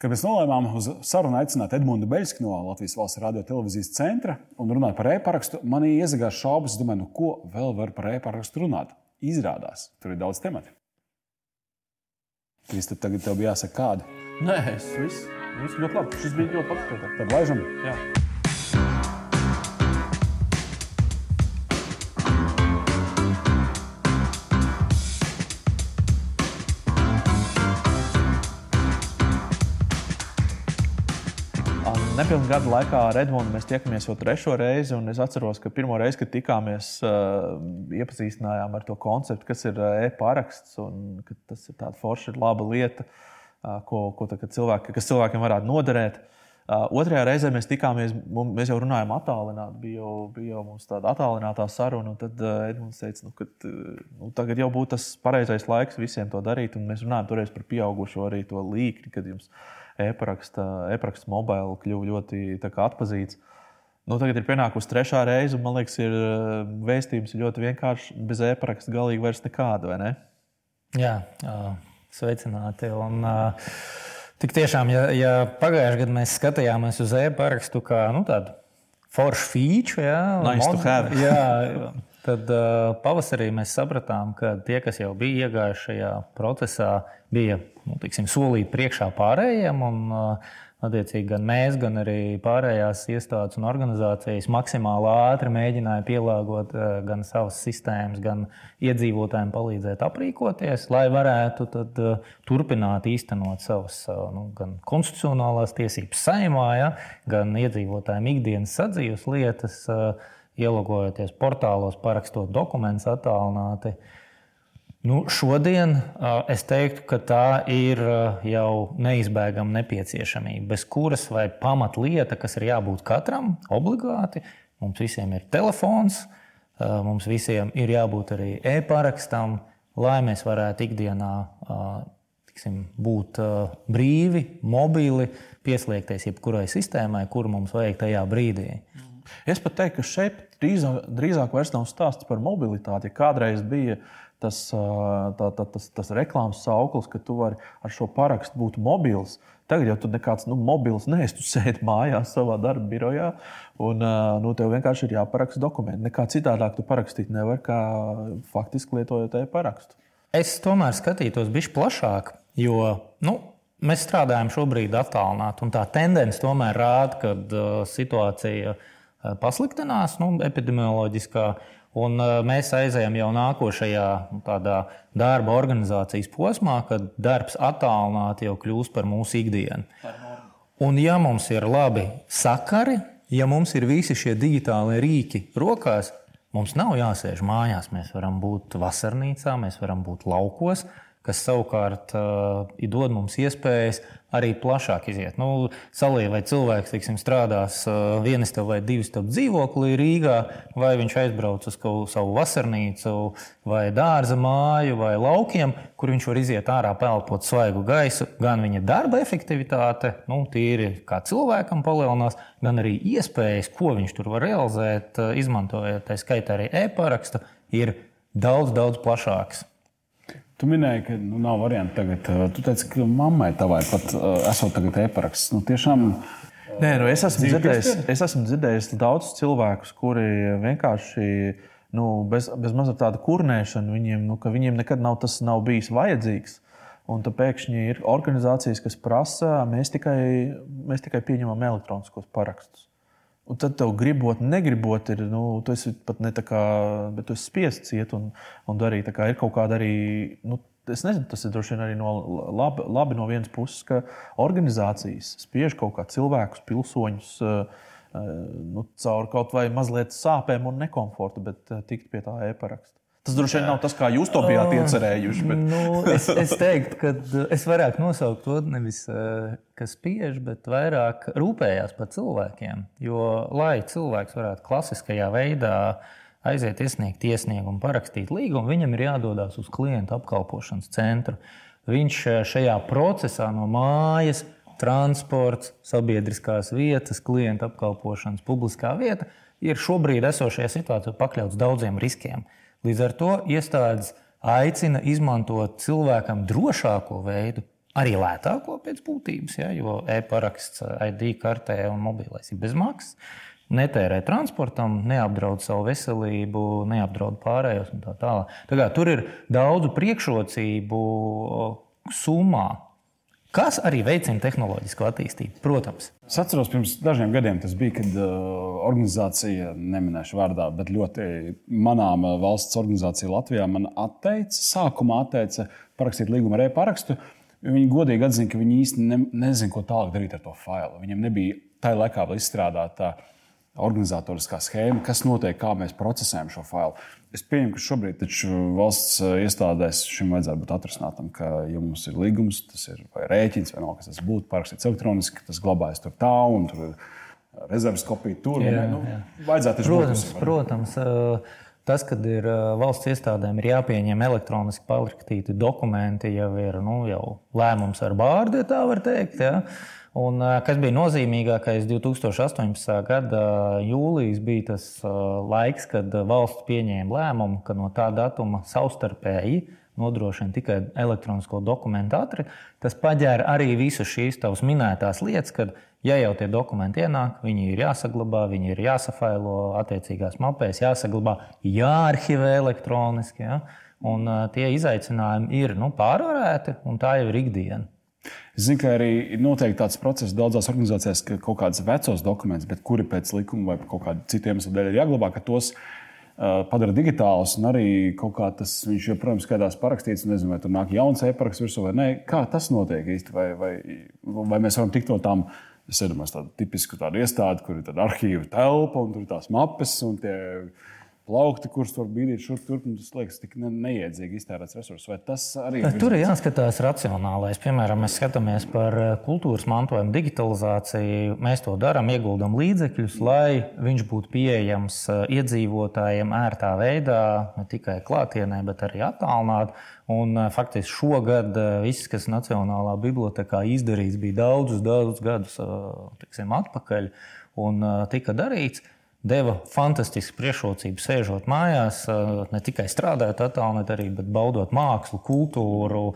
Kad mēs nolēmām uz sarunu aicināt Edmundu Beļsku no Latvijas valsts radio televīzijas centra un runāt par e-parakstu, manī iezagās šaubas, domāju, nu, ko vēl var par e-parakstu runāt. Izrādās, tur ir daudz tematu. Kristap, tagad tev bija jāsaka kāda. Nē, es viss, viss ļoti labi. Šis bija ļoti labs. Tad laižam. Jā. Nepilnu gadu laikā ar Edmundu mēs tiekamies jau trešo reizi. Es atceros, ka pirmo reizi, kad tikāmies, uh, iepazīstinājām ar to konceptu, kas ir e-paraksts. Tas ir tāds foršs, laba lieta, uh, ko, ko cilvēki, kas cilvēkiem varētu noderēt. Otrajā reizē mēs tikāmies, mēs jau runājām attālināti. Bija jau, bija jau mums tāda attālinātā saruna. Tad uh, Edmunds teica, nu, ka nu, tagad jau būtu tas pareizais laiks visiem to darīt. Un mēs runājām toreiz par pieaugušo arī to līkni, kad jums ir e-paraksta, e-paraksta mobila kļuva ļoti atpazīts. Nu, tagad ir pienākusi trešā reize, un man liekas, ir vēstījums ļoti vienkāršs. Bez e-paraksta galīgi vairs nekāda, vai ne? Jā, sveicināti. Un, tik tiešām, ja, ja pagājušajā gadā mēs skatījāmies uz e-parakstu kā nu, tādu foršu feature, jā, nice mod, jā, tad uh, pavasarī mēs sapratām, ka tie, kas jau bija iegājuši šajā procesā, bija nu, tiksim, solīti priekšā pārējiem. Un, uh, Attiecīgi, gan mēs, gan arī pārējās iestādes un organizācijas maksimāli ātri mēģināja pielāgot uh, gan savas sistēmas, gan iedzīvotājiem palīdzēt aprīkoties, lai varētu tad, uh, turpināt īstenot savas uh, nu, gan konstitucionālās tiesības saimā, ja, gan iedzīvotājiem ikdienas sadzīves lietas, ielogojoties portālos, parakstot dokumentus attālināti. Nu, šodien es teiktu, ka tā ir jau neizbēgama nepieciešamība, bez kuras vai pamatlieta, kas ir jābūt katram obligāti. Mums visiem ir telefons, mums visiem ir jābūt arī e-parakstam, lai mēs varētu ikdienā tiksim, būt brīvi, mobili, pieslēgties jebkurai sistēmai, kuru mums vajag tajā brīdī. Es pat teiktu, ka šeit drīzāk, drīzāk nav stāsts par mobilitāti. Ja kādreiz bija tas, tā, tā, tas, tas reklāmas sauklis, ka tu vari ar šo parakstu būt mobils. Tagad jau tur nekāds nu, mobils neesi. Tu sēdi mājās savā darba birojā, un nu, tev vienkārši ir jāparaksta dokumenti. Nekā citādāk tu parakstīt nevar, kā faktiski lietojot e-parakstu. Es tomēr skatītos bišķi plašāk, jo nu, mēs strādājam šobrīd attālināti, tā tendence tomēr rāda, ka uh, situācija pasliktinās nu, epidemioloģiskā. Un uh, mēs aizējām jau nākošajā nu, darba organizācijas posmā, kad darbs attālināti jau kļūst par mūsu ikdienu. Un, ja mums ir labi sakari, ja mums ir visi šie digitālie rīki rokās, mums nav jāsēž mājās. Mēs varam būt vasarnīcā, mēs varam būt laukos, kas savukārt uh, dod mums iespējas arī plašāk iziet. Nu, Salī vai cilvēks tiksim, strādās uh, vienas vai divas dzīvoklī Rīgā, vai viņš aizbrauc uz savu vasarnīcu, vai dārza māju, vai laukiem, kur viņš var iziet ārā, pelnot svaigu gaisu. Gan viņa darba efektivitāte, nu, tīri kā cilvēkam palielinās, gan arī iespējas, ko viņš tur var realizēt, izmantojot tā skaitā arī e-parakstu, ir daudz, daudz plašāks. Tu minēji, ka nu, nav variantu tagad. Uh, tu teici, ka mammai tavai pat uh, esot tagad e-paraksts. Nu, tiešām, Nē, nu, es, esmu dzirdējis, es esmu dzirdējis daudzus cilvēkus, kuri vienkārši nu, bez, bez mazliet tāda kurnēšana, viņiem, nu, viņiem nekad nav tas nav bijis vajadzīgs. Un tad pēkšņi ir organizācijas, kas prasa, mēs tikai, mēs tikai pieņemam elektroniskos parakstus. Un tad tev gribot, negribot, ir, nu, tu esi pat ne tā kā, bet tu esi spiests iet un, un darīt. Kā ir kaut kāda arī, nu, es nezinu, tas ir droši vien arī no, labi, labi no vienas puses, ka organizācijas spiež kaut kā cilvēkus, pilsoņus. Uh, nu, caur kaut vai mazliet sāpēm un nekomfortu, bet uh, tikt pie tā e-paraksta. Tas droši vien nav tas, kā jūs to bijāt iecerējuši. Bet... nu, es, es teiktu, ka es varētu nosaukt to nevis eh, kas spiež, bet vairāk rūpējās par cilvēkiem. Jo, lai cilvēks varētu klasiskajā veidā aiziet, iesniegt iesniegumu, parakstīt līgumu, viņam ir jādodas uz klientu apkalpošanas centru. Viņš eh, šajā procesā no mājas, transports, sabiedriskās vietas, klienta apkalpošanas, publiskā vieta ir šobrīd esošajā situācijā pakļauts daudziem riskiem. Līdz ar to iestādes aicina izmantot cilvēkam drošāko veidu, arī lētāko pēc būtības, ja, jo e-paraksts, ID kartē un mobilais ir bez maksas. Netērē transportam, neapdraud savu veselību, neapdraud pārējos un tā tālāk. Tā kā, tur ir daudz priekšrocību summā, kas arī veicina tehnoloģisko attīstību. Protams. Es atceros, pirms dažiem gadiem tas bija, kad uh, organizācija, neminēšu vārdā, bet ļoti manāma valsts organizācija Latvijā man atteica, sākumā atteica parakstīt līgumu ar e-parakstu. Viņi godīgi atzina, ka viņi īsti ne, nezina, ko tālāk darīt ar to failu. Viņiem nebija tajā laikā vēl izstrādāta organizatoriskā schēma, kas notiek, kā mēs procesējam šo failu. Es pieņemu, ka šobrīd valsts iestādēs šim vajadzētu būt atrisinātam, ka, ja mums ir līgums, tas ir vai rēķins, vai no kas tas būtu, parakstīts elektroniski, tas glabājas tur tā un tur ir rezerves kopija tur. Jā, nu, jā. Vajadzētu protams, protams. Tas, kad ir valsts iestādēm ir jāpieņem elektroniski parakstīti dokumenti, jau ir nu, jau lēmums ar bārdu, ja tā var teikt. Ja? Un, kas bija nozīmīgākais 2018. gada jūlijas, bija tas laiks, kad valsts pieņēma lēmumu, ka no tā datuma savstarpēji nodrošina tikai elektronisko dokumentu atri. Tas paģēra arī visas šīs tavas minētās lietas, kad Ja jau tie dokumenti ienāk, viņi ir jāsaglabā, viņi ir jāsafailo attiecīgās mapēs, jāsaglabā, jāarhivē elektroniski. Ja? Un, tie izaicinājumi ir nu, pārvarēti, un tā jau ir ikdiena. Es zinu, ka arī ir noteikti tāds process daudzās organizācijās, ka kaut kādas vecos dokumentus, bet kuri pēc likuma vai kaut kāda cita iemesla dēļ ir jāglabā, ka tos uh, padara digitālus. Un arī kaut kā tas viņš joprojām skaitās parakstīts. Nezinu, vai tur nāk jauns e-paraksts virsū vai nē. Kā tas notiek īsti? Vai, vai, vai mēs varam tikt no tām? Es iedomājos tādu tipisku tādu iestādi, kur ir arhīva telpa un tur ir tās mapes un tie plaukti, kurus var bīdīt šurp turp. Tas liekas tik ne, neiedzīgi iztērēts resurss. Vai tas arī ir? Tur ir jāskatās racionālais. Piemēram, mēs skatāmies par eh, kultūras mantojumu digitalizāciju. Mēs to darām, ieguldam līdzekļus, lai viņš būtu pieejams eh, iedzīvotājiem ērtā veidā, ne tikai klātienē, bet arī attālināti. Un, eh, faktiski šogad viss, kas Nacionālā bibliotekā izdarīts, bija daudzus, daudzus gadus tiksim, atpakaļ un tika darīts deva fantastisku priekšrocību sēžot mājās, ne tikai strādājot attālināti, arī baudot mākslu, kultūru,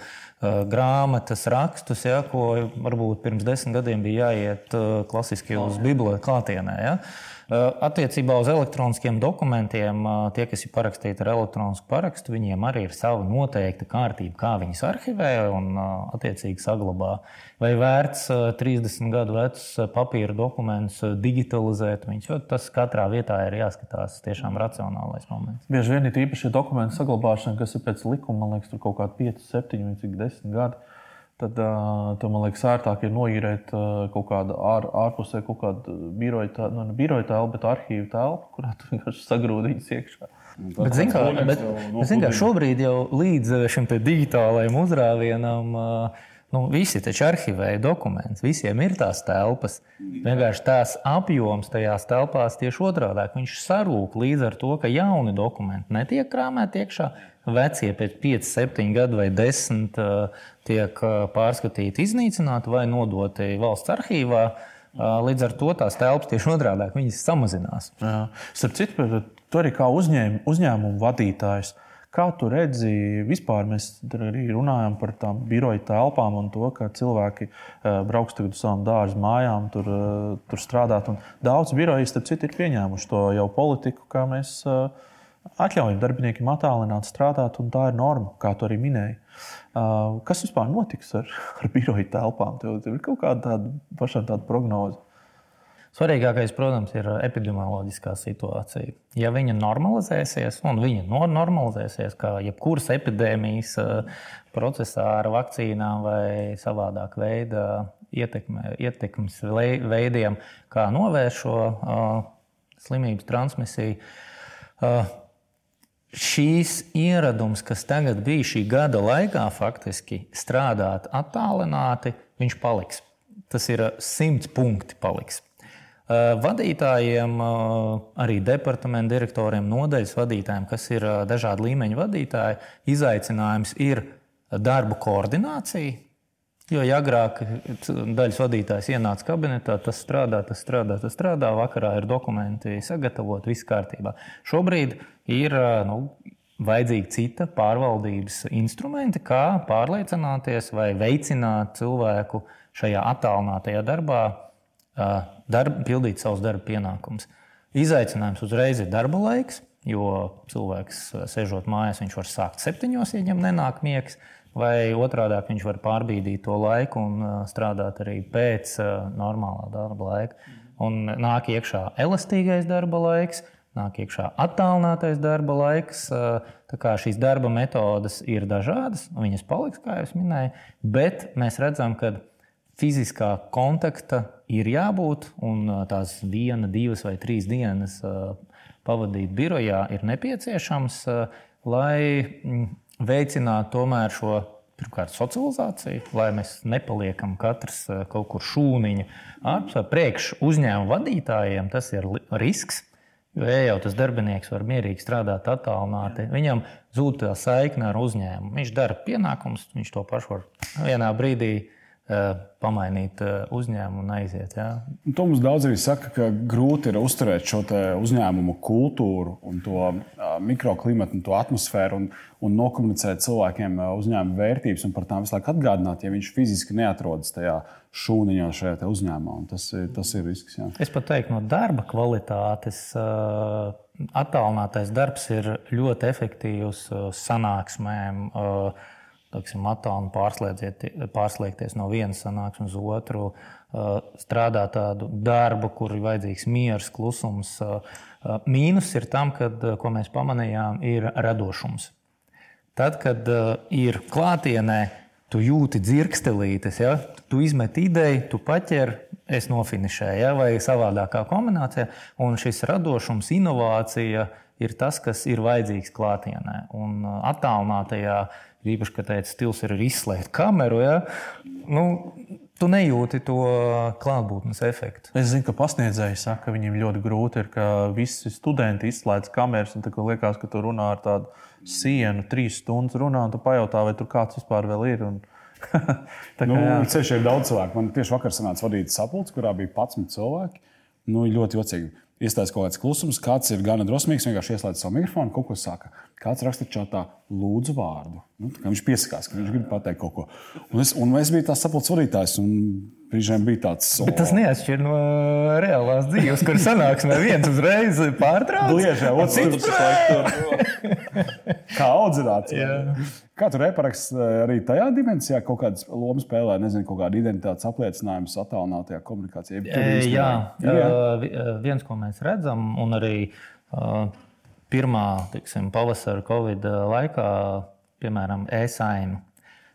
grāmatas, rakstus, ja, ko varbūt pirms desmit gadiem bija jāiet klasiski uz bibliotēku klātienē. Ja. Attiecībā uz elektroniskiem dokumentiem, tie, kas ir parakstīti ar elektronisku parakstu, viņiem arī ir sava noteikta kārtība, kā viņus arhivē un attiecīgi saglabā. Vai vērts 30 gadu vecus papīra dokumentus digitalizēt viņus, jo tas katrā vietā ir jāskatās tiešām racionālais moments. Bieži vien ir īpaši dokumentu saglabāšana, kas ir pēc likuma, man liekas, tur kaut kādi 5, 7 vai 10 gadi tad uh, man liekas, ērtāk ir noīrēt kaut kādu ār, ārpusē, kaut kādu biroju telpu, nu, ne biroju telpu, bet arhīvu telpu, kurā tu vienkārši sagrūdījies iekšā. Bet, zin, kā, bet, bet zin, kā, šobrīd jau līdz šim digitālajam uzrāvienam. Nu, visi taču arhivēja dokumentus, visiem ir tās telpas. Vienkārši tās apjoms tajās telpās tieši otrādi. Viņš sarūk līdz ar to, ka jauni dokumenti netiek krāmēti iekšā, vecie pēc 5, 7 gadu vai 10 tiek pārskatīti, iznīcināti vai nodoti valsts arhīvā. Līdz ar to tās telpas tieši otrādi - samazinās. Starp citu, tu arī kā uzņēm, uzņēmumu vadītājs. Kā tu redzi, vispār mēs arī runājam par tām biroja telpām un to, ka cilvēki brauks tagad uz savām dārza mājām, tur, tur strādāt. Un daudz birojas, starp citu, ir pieņēmuši to jau politiku, kā mēs atļaujam darbiniekiem attālināt strādāt, un tā ir norma, kā tu arī minēji. Kas vispār notiks ar, ar biroja telpām? Tev, ir kaut kāda tāda pašam tāda prognoze. Svarīgākais, protams, ir epidemioloģiskā situācija. Ja viņa normalizēsies, un viņa normalizēsies, kā jebkuras epidēmijas procesā ar vakcīnām vai savādāk veidā ietekme, ietekmes veidiem, kā novērst šo uh, slimības transmisiju. Uh, šīs ieradums, kas tagad bija šī gada laikā, faktiski strādāt attālināti, viņš paliks. Tas ir simts punkti paliks. Vadītājiem, arī departamentu direktoriem, nodaļas vadītājiem, kas ir dažādi līmeņa vadītāji, izaicinājums ir darbu koordinācija. Jo ja agrāk daļas vadītājs ienāca kabinetā, tas strādā, tas strādā, tas strādā, vakarā ir dokumenti sagatavoti, viss kārtībā. Šobrīd ir nu, vajadzīgi cita pārvaldības instrumenti, kā pārliecināties vai veicināt cilvēku šajā attālinātajā darbā, darb, pildīt savus darba pienākumus. Izaicinājums uzreiz ir darba laiks, jo cilvēks sēžot mājās, viņš var sākt septiņos, ja viņam nenāk miegs. Vai otrādi viņš var pārbīdīt to laiku un strādāt arī pēc normālā darba laika. Un nāk iekšā elastīgais darba laiks, nāk iekšā attālinātais darba laiks. Tā kā šīs darba metodes ir dažādas, viņas paliks, kā jau minēju, bet mēs redzam, ka fiziskā kontakta ir jābūt, un tās viena, divas vai trīs dienas pavadīt birojā ir nepieciešams, lai veicinātu tomēr šo pirmkārt, socializāciju, lai mēs nepaliekam katrs kaut kur šūniņa ārpus. Priekš uzņēmuma vadītājiem tas ir risks. Jo ja jau tas darbinieks var mierīgi strādāt, attālināti, viņam zūd tā saikne ar uzņēmumu. Viņš dara pienākumus, viņš to pašu var vienā brīdī pamainīt uh, uzņēmumu un aiziet. Ja? Un to mums daudz arī saka, ka grūti ir uzturēt šo uzņēmumu kultūru un to uh, mikroklimatu un to atmosfēru un, un nokomunicēt cilvēkiem uzņēmuma vērtības un par tām visu laiku atgādināt, ja viņš fiziski neatrodas tajā šūniņā šajā uzņēmumā. Tas, tas ir risks. Jā. Es pat teiktu, no darba kvalitātes attālinātais darbs ir ļoti efektīvs sanāksmēm. Teiksim, attālini pārslēgties no vienas sanāksmes uz otru, strādāt tādu darbu, kur ir vajadzīgs miers, klusums. Mīnus ir tam, kad, ko mēs pamanījām, ir radošums. Tad, kad ir klātienē, tu jūti dzirkstelītes, ja? tu izmet ideju, tu paķer, es nofinišēju, ja? vai savādākā kombinācijā. Un šis radošums, inovācija ir tas, kas ir vajadzīgs klātienē. Un uh, attālinātajā, īpaši, ka tāds stils ir izslēgt kameru, ja? nu, tu nejūti to klātbūtnes efektu. Es zinu, ka pasniedzēji saka, ka viņiem ļoti grūti ir, ka visi studenti izslēdz kameras un liekas, ka tu runā ar tādu sienu, trīs stundas runā, un tu pajautā, vai tur kāds vispār vēl ir. Un... kā, nu, ceļš ir daudz cilvēku. Man tieši vakar sanāca vadīt sapulci, kurā bija 11 cilvēki. Nu, ļoti jocīgi. Iestājas kaut kāds klusums, kāds ir gana drosmīgs, vienkārši ieslēdz savu mikrofonu, kaut ko saka. Kāds raksta čatā, lūdzu, vārdu. Nu, viņš piesakās, ka viņš grib pateikt kaut ko. Un es, un es biju tās sapulces vadītājs. Brīžiem bija tāds. Oh. Bet tas neatšķir no reālās dzīves, kur sanāksmē viens uzreiz pārtrauc. Gliežā, otrs. Kā audzināts. Kā tur reparaksts eh, arī tajā dimensijā kaut kādas lomas spēlē, nezinu, kaut kāda identitātes apliecinājums attālinātajā komunikācijā? E, jā, jā, viens, ko mēs redzam, un arī uh, pirmā tiksim, pavasara Covid laikā, piemēram, e-saima.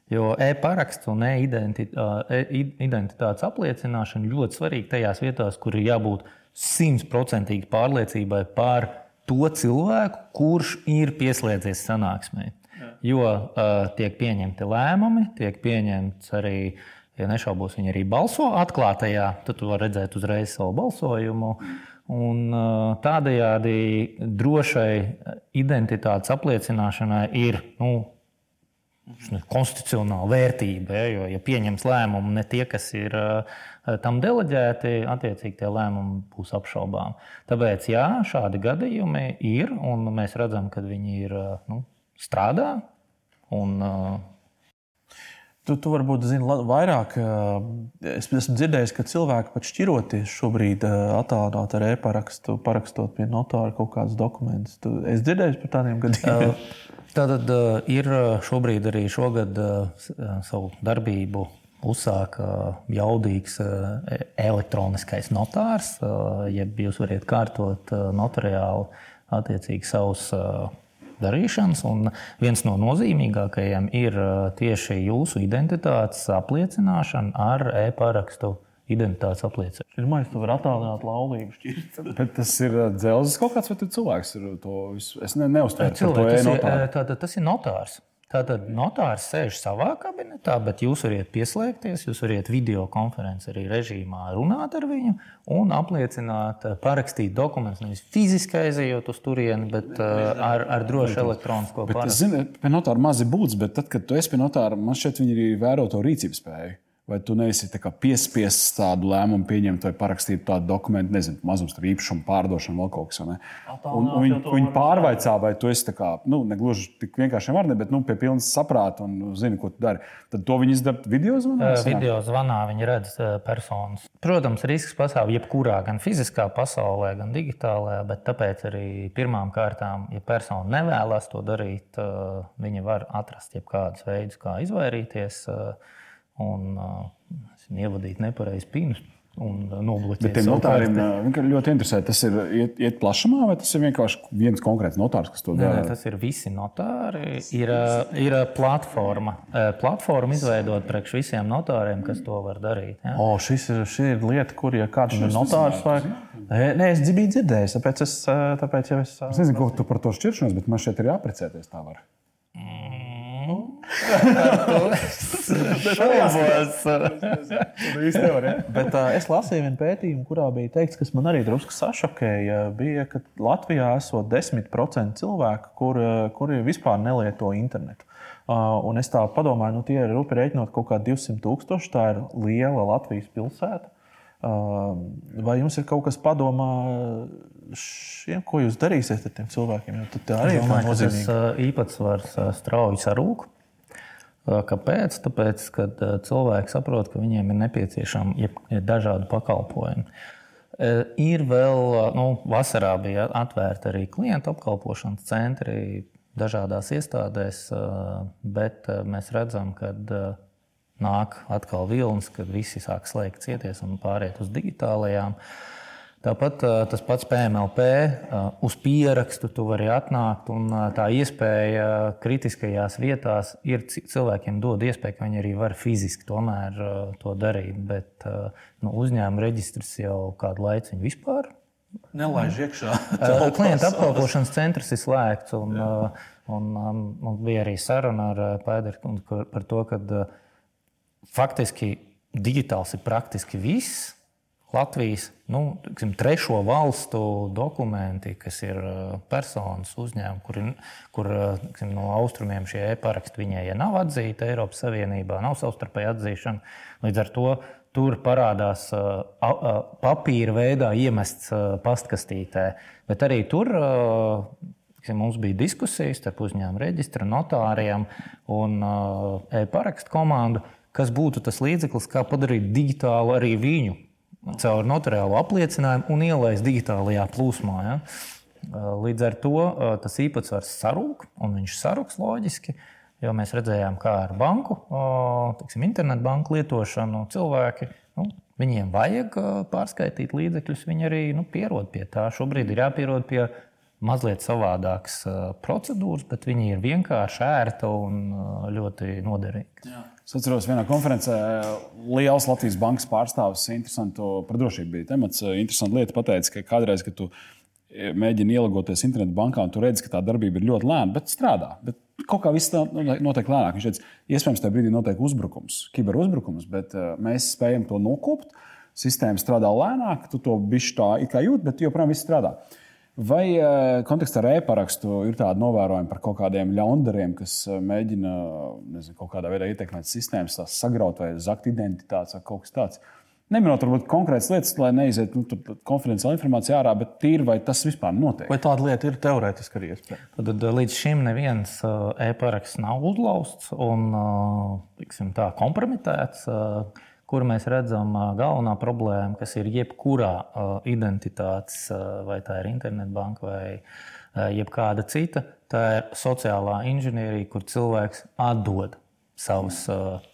Jo e-paraksts un e-identitātes apliecināšana ļoti svarīga tajās vietās, kur ir jābūt simtprocentīgai pārliecībai par to cilvēku, kurš ir pieslēdzies sanāksmē. Jo uh, tiek pieņemti lēmumi, tiek pieņemts arī, ja nešaubos, viņi arī balso atklātajā, tad tu vari redzēt uzreiz savu balsojumu. Un, tādējādi drošai identitātes apliecināšanai ir nu, konstitucionāla vērtība. Ja, jo, ja pieņems lēmumu ne tie, kas ir tam deleģēti, attiecīgi tie lēmumi būs apšaubām. Tāpēc jā, šādi gadījumi ir, un mēs redzam, ka viņi ir nu, strādā. Un, Tu, tu varbūt zini vairāk. Es esmu dzirdējis, ka cilvēki pat šķiroties šobrīd attālināt ar e-parakstu, parakstot pie notāra kaut kādus dokumentus. Tu, es dzirdēju par tādiem gadījumiem. Tātad ir šobrīd arī šogad savu darbību uzsāka jaudīgs elektroniskais notārs, jeb jūs varat kārtot notariāli attiecīgi savus darīšanas. Un viens no nozīmīgākajiem ir tieši jūsu identitātes apliecināšana ar e-parakstu. Identitātes apliecināšana. Pirmā, tu vari attēlot laulību šķirt. Bet tas ir dzelzs kaut kāds, vai cilvēks ir to visu? Es ne, to e-notāru. Tas, tas ir notārs. Tātad notārs sēž savā kabinetā, bet jūs varat pieslēgties, jūs varat video konferences arī režīmā runāt ar viņu un apliecināt, eh, parakstīt dokumentus. Nevis fiziski aizejot uz turieni, bet uh, ar, ar drošu elektronisko parakstu. Zinu, pie notāra mazi būs, bet tad, kad tu esi pie notāra, man šķiet, viņi arī vēro to rīcības spēju. Vai tu neesi piespiests tādu lēmumu pieņemt vai parakstīt tādu dokumentu, nezinu, mazums tur īpašumu pārdošanu, vēl kaut kas tāds. Un, un viņi, viņi pārvaicā, vai tu esi kā, nu, ne gluži tik vienkārši varni, bet nu, pie pilnas saprāta un zini, ko tu dari. Tad to viņi izdara video zvanā. Video zvanā viņi redz personas. Protams, risks pastāv jebkurā, gan fiziskā pasaulē, gan digitālajā, bet tāpēc arī pirmām kārtām, ja persona nevēlas to darīt, viņi var atrast jebkādus veidus, kā izvairīties. Uh, un uh, ievadīt nepareizi pīnus. Bet tiem notāriem ļoti interesē, tas ir iet, iet plašumā, vai tas ir vienkārši viens konkrēts notārs, kas to dara? Nē, tas ir visi notāri. Ir, ir platforma. Platforma izveidot priekš visiem notāriem, kas to var darīt. Ja? O, šis ir, šī ir lieta, kur ja kāds ir notārs vai. Nē, es biju dzirdējis, tāpēc es, tāpēc jau es. Es nezinu, ko tu par to šķiršanos, bet man šeit ir jāprecēties tā var. Mm. Bet, uh, es lasīju vienu pētījumu, kurā bija teikts, kas man arī drusku sašokēja. Bija, ka Latvijā esot 10% cilvēku, kuri kur vispār nelieto internetu. Uh, un es tā domāju, nu, tie ir rupi rēķinot kaut kādi 200 tūkstoši. Tā ir liela Latvijas pilsēta. Uh, vai jums ir kaut kas padomā šiem, ko jūs darīsiet ar tiem cilvēkiem? Jo tā arī ir nozīmīga. Tas īpatsvars strauji sarūk. Kāpēc? Tāpēc, ka cilvēki saprot, ka viņiem ir nepieciešami dažādi pakalpojumi. Ir vēl, nu, vasarā bija atvērti arī klientu apkalpošanas centri dažādās iestādēs, bet mēs redzam, ka nāk atkal vilnis, kad visi sāk slēgt cieties un pāriet uz digitālajām. Uh, Tāpat tas pats PMLP, uz pierakstu tu vari atnākt, un tā iespēja kritiskajās vietās ir cilvēkiem dod iespēju, ka viņi arī var fiziski tomēr to darīt. Bet nu, uzņēmuma reģistrs jau kādu laiku vispār. Nelaiž iekšā. Klienta apkalpošanas centrs ir slēgts. Un, un, un, un bija arī saruna ar Pēteru par to, ka faktiski digitāls ir praktiski viss Latvijas nu, tiksim, trešo valstu dokumenti, kas ir uh, personas uzņēmumi, kur, kur uh, tiksim, no austrumiem šie e-paraksti viņai ja nav atzīti Eiropas Savienībā, nav savstarpēji atzīšana. Līdz ar to tur parādās uh, papīra veidā iemests pastkastītē. Bet arī tur tiksim, mums bija diskusijas starp uzņēmumu reģistra notāriem un e-parakstu komandu, kas būtu tas līdzeklis, kā padarīt digitālu arī viņu caur notariālu apliecinājumu un ielaist digitālajā plūsmā. Ja? Līdz ar to tas īpatsvars sarūk, un viņš sarūks loģiski. Jo mēs redzējām, kā ar banku, tiksim, internetu banku lietošanu cilvēki. Nu, viņiem vajag pārskaitīt līdzekļus, viņi arī nu, pierod pie tā. Šobrīd ir jāpierod pie mazliet savādākas procedūras, bet viņi ir vienkārši ērta un ļoti noderīga. Jā. Es atceros, vienā konferencē liels Latvijas bankas pārstāvis par drošību bija temats. Interesanti lieta pateica, ka kādreiz, kad tu e, mēģini ielāgoties internetu bankā, un tu redzi, ka tā darbība ir ļoti lēna, bet strādā. Bet kaut kā viss notiek lēnāk. Viņš teica, iespējams, tajā brīdī notiek uzbrukums, kiberuzbrukums, bet mēs spējam to nokopt. Sistēma strādā lēnāk, tu to bišķi tā kā jūti, bet joprojām viss strādā. Vai eh, kontekstā ar e-parakstu ir tāda novērojuma par kaut kādiem ļaundariem, kas eh, mēģina nezinu, kaut kādā veidā ietekmēt sistēmas, tās sagraut vai zakt identitātes vai kaut kas tāds? Neminot varbūt konkrētas lietas, lai neizietu nu, konfidenciāla informācija ārā, bet tīri vai tas vispār notiek? Vai tāda lieta ir teorētiski arī iespējama? Tad eh, līdz šim neviens e-paraksts nav uzlausts un tiksim, tā, kompromitēts kur mēs redzam galvenā problēma, kas ir jebkurā identitātes, vai tā ir internetbanka vai jebkāda cita, tā ir sociālā inženierija, kur cilvēks atdod savus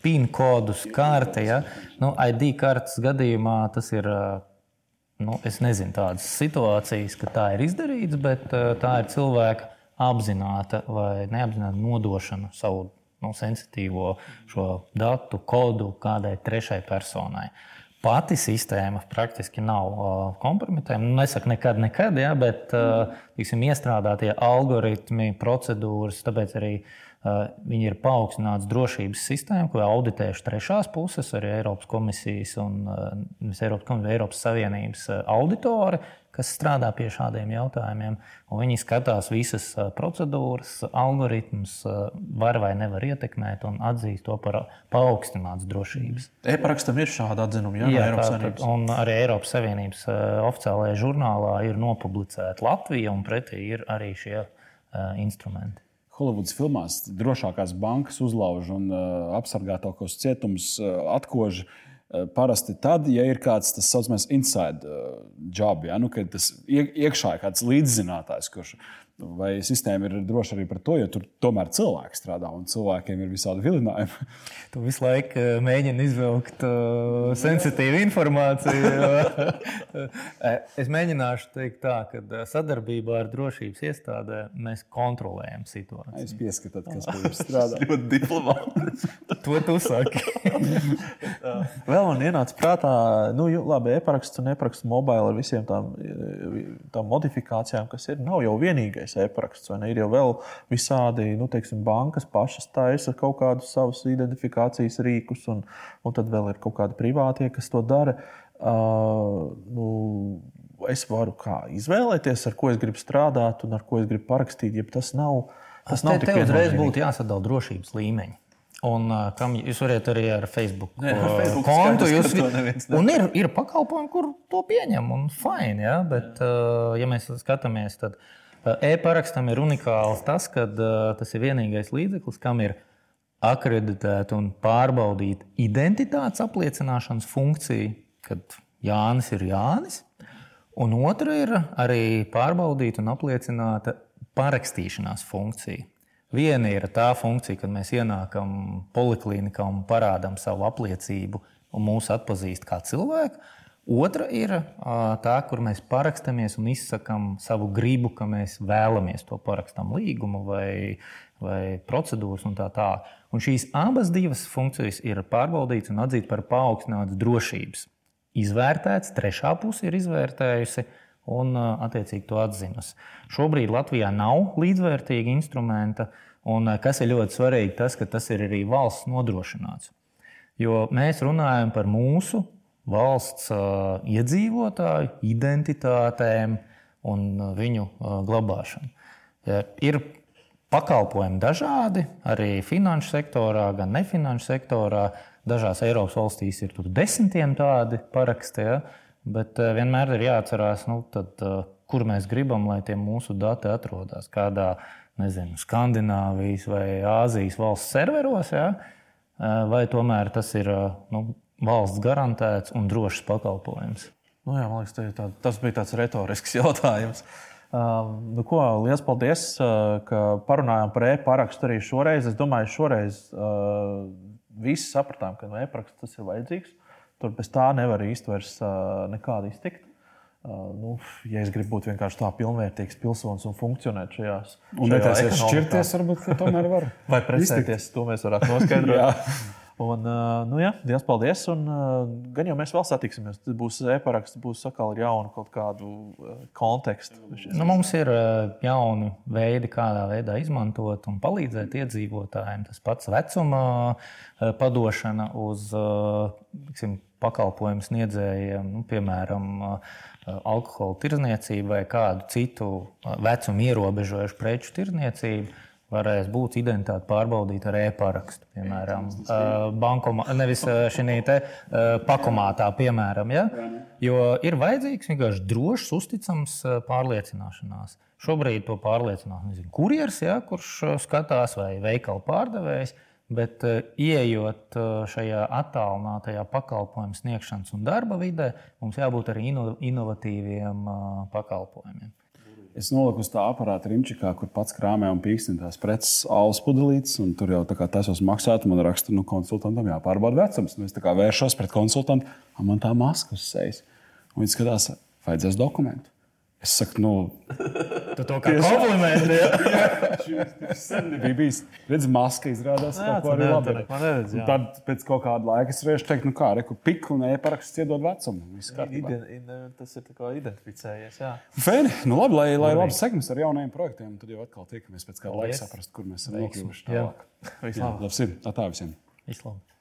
PIN kodus, karte. Ja? Nu, ID kartes gadījumā tas ir. Nu, es nezinu tādas situācijas, ka tā ir izdarīts, bet tā ir cilvēka apzināta vai neapzināta nodošana savu nu, sensitīvo šo datu kodu kādai trešai personai. Pati sistēma praktiski nav uh, kompromitējama. Nu, nesaku nekad, nekad, ja, bet uh, tiksim, iestrādātie algoritmi, procedūras, tāpēc arī Viņi ir paaugstināts drošības sistēma, ko auditējuši trešās puses, arī Eiropas komisijas un Eiropas, Eiropas Savienības auditori, kas strādā pie šādiem jautājumiem. Viņi skatās visas procedūras, algoritmus, var vai nevar ietekmēt un atzīst to par paaugstināts drošības. E-parakstam ir šāda atzinuma, jā, jā Eiropas Savienības. Un arī Eiropas Savienības oficiālajā žurnālā ir nopublicēta Latvija, un pretī ir arī šie instrumenti. Holivudas filmās drošākās bankas uzlauž un uh, apsargātākos cietumus uh, atkož. Uh, parasti tad, ja ir kāds tas saucamais inside uh, job, ja, nu, kad tas iekšā ir kāds līdzzinātājs, kurš Vai sistēma ir droša arī par to, jo tur tomēr cilvēki strādā un cilvēkiem ir visādi vilinājumi? Tu visu laiku eh, mēģini izvilkt uh, sensitīvu informāciju. Eh, es mēģināšu teikt tā, ka sadarbībā ar drošības iestādēm mēs kontrolējam situāciju. Es pieskatu, kas jums strādā. ļoti diplomātiski. to tu saki. Vēl man ienāca prātā, nu, labi, e-paraksts un e-paraksts mobile ar visiem tām, tām modifikācijām, kas ir. Nav jau vienīgais vienīgais e-paraksts. Ir jau vēl visādi, nu, teiksim, bankas pašas taisa kaut kādus savus identifikācijas rīkus, un, un tad vēl ir kaut kādi privātie, kas to dara. Uh, nu, es varu izvēlēties, ar ko es gribu strādāt un ar ko es gribu parakstīt, ja tas nav. Tas nav te, te uzreiz būtu jāsadala drošības līmeņi. Un, uh, kam jūs varat arī ar Facebook, ne, ar Facebook kontu. Jūs, un ir, ir pakalpojumi, kur to pieņem, un fini. Ja? Bet, uh, ja mēs skatāmies, tad uh, E-parakstam ir unikāls tas, ka tas ir vienīgais līdzeklis, kam ir akreditēta un pārbaudīta identitātes apliecināšanas funkcija, kad Jānis ir Jānis. Un otra ir arī pārbaudīta un apliecināta parakstīšanās funkcija. Viena ir tā funkcija, kad mēs ienākam poliklinikā un parādām savu apliecību, un mūs atpazīst kā cilvēku. Otra ir tā, kur mēs parakstamies un izsakām savu gribu, ka mēs vēlamies to parakstām līgumu vai, vai procedūras un tā tālāk. Šīs abas divas funkcijas ir pārbaudītas un atzītas par paaugstinātas drošības. Izvērtēts, trešā puse ir izvērtējusi un attiecīgi to atzinusi. Šobrīd Latvijā nav līdzvērtīga instrumenta, un kas ir ļoti svarīgi, tas, ka tas ir arī valsts nodrošināts. Jo mēs runājam par mūsu valsts iedzīvotāju identitātēm un viņu glabāšanu. Ir pakalpojumi dažādi, arī finanšu sektorā, gan nefinanšu sektorā. Dažās Eiropas valstīs ir desmitiem tādi paraksti, ja? bet vienmēr ir jāatcerās, nu, tad, kur mēs gribam, lai tie mūsu dati atrodas. Kādā nezinu, Skandināvijas vai Āzijas valsts serveros, ja? vai tomēr tas ir nu, valsts garantēts un drošs pakalpojums? Nu, jā, man liekas, tā, tas bija tāds retorisks jautājums. Uh, nu, ko, liels paldies, uh, ka parunājām par e-parakstu arī šoreiz. Es domāju, šoreiz uh, visi sapratām, ka no e-paraksta tas ir vajadzīgs. Tur bez tā nevar vairs uh, nekādi iztikt. Uh, nu, ja es gribu būt vienkārši tā pilnvērtīgs pilsonis un funkcionēt šajās un šajā un šķirties, varbūt tomēr var. Vai precēties, to mēs varētu noskaidrot. Un, nu, jā, Dievs, paldies. Un, gan jau mēs vēl satiksimies. Tad būs e-paraksts, būs atkal ar jaunu kaut kādu kontekstu. Nu, mums ir jauni veidi, kādā veidā izmantot un palīdzēt iedzīvotājiem. Tas pats vecuma padošana uz tiksim, pakalpojumu sniedzējiem, nu, piemēram, alkohola tirzniecību vai kādu citu vecumu ierobežojušu preču tirzniecību varēs būt identitāte pārbaudīta ar e-parakstu, piemēram, bankomā, nevis šī te pakomātā, piemēram. Ja? Jo ir vajadzīgs vienkārši drošs, uzticams pārliecināšanās. Šobrīd to pārliecinās nezinu, kurjers, ja, kurš skatās vai veikala pārdevējs. Bet, ieejot šajā attālinātajā pakalpojumu sniegšanas un darba vidē, mums jābūt arī ino inovatīviem pakalpojumiem. Es noliku uz tā aparāta rimčikā, kur pats krāmē un pīkstina tās preces, alus pudelītes. Tur jau tā kā tas esmu maksāts, man raksta, nu, konsultantam jāpārbauda vecums. Nu, es vēršos pret konsultantu, man tā maska uz sejas. Viņš skatās, vajadzēs dokumentu. Es saku, nu, Tu to kā komplimentu. jā. sen nebija bijis. Redz, maska izrādās, Jā, ka tu tā arī labi. Un jā. Tad pēc kaut kāda laika es varēšu teikt, nu kā, reku piklu un e-paraksts iedod vecumu. Iden, tas ir tā kā identificējies. Jā. Fēni, nu labi, lai, lai labs segments ar jaunajiem projektiem, tad jau atkal tiekamies pēc kāda laika saprast, kur mēs esam nokļuvuši Jā. tālāk. Vislabāk. labs ir. Tā tā visiem. Vislabāk.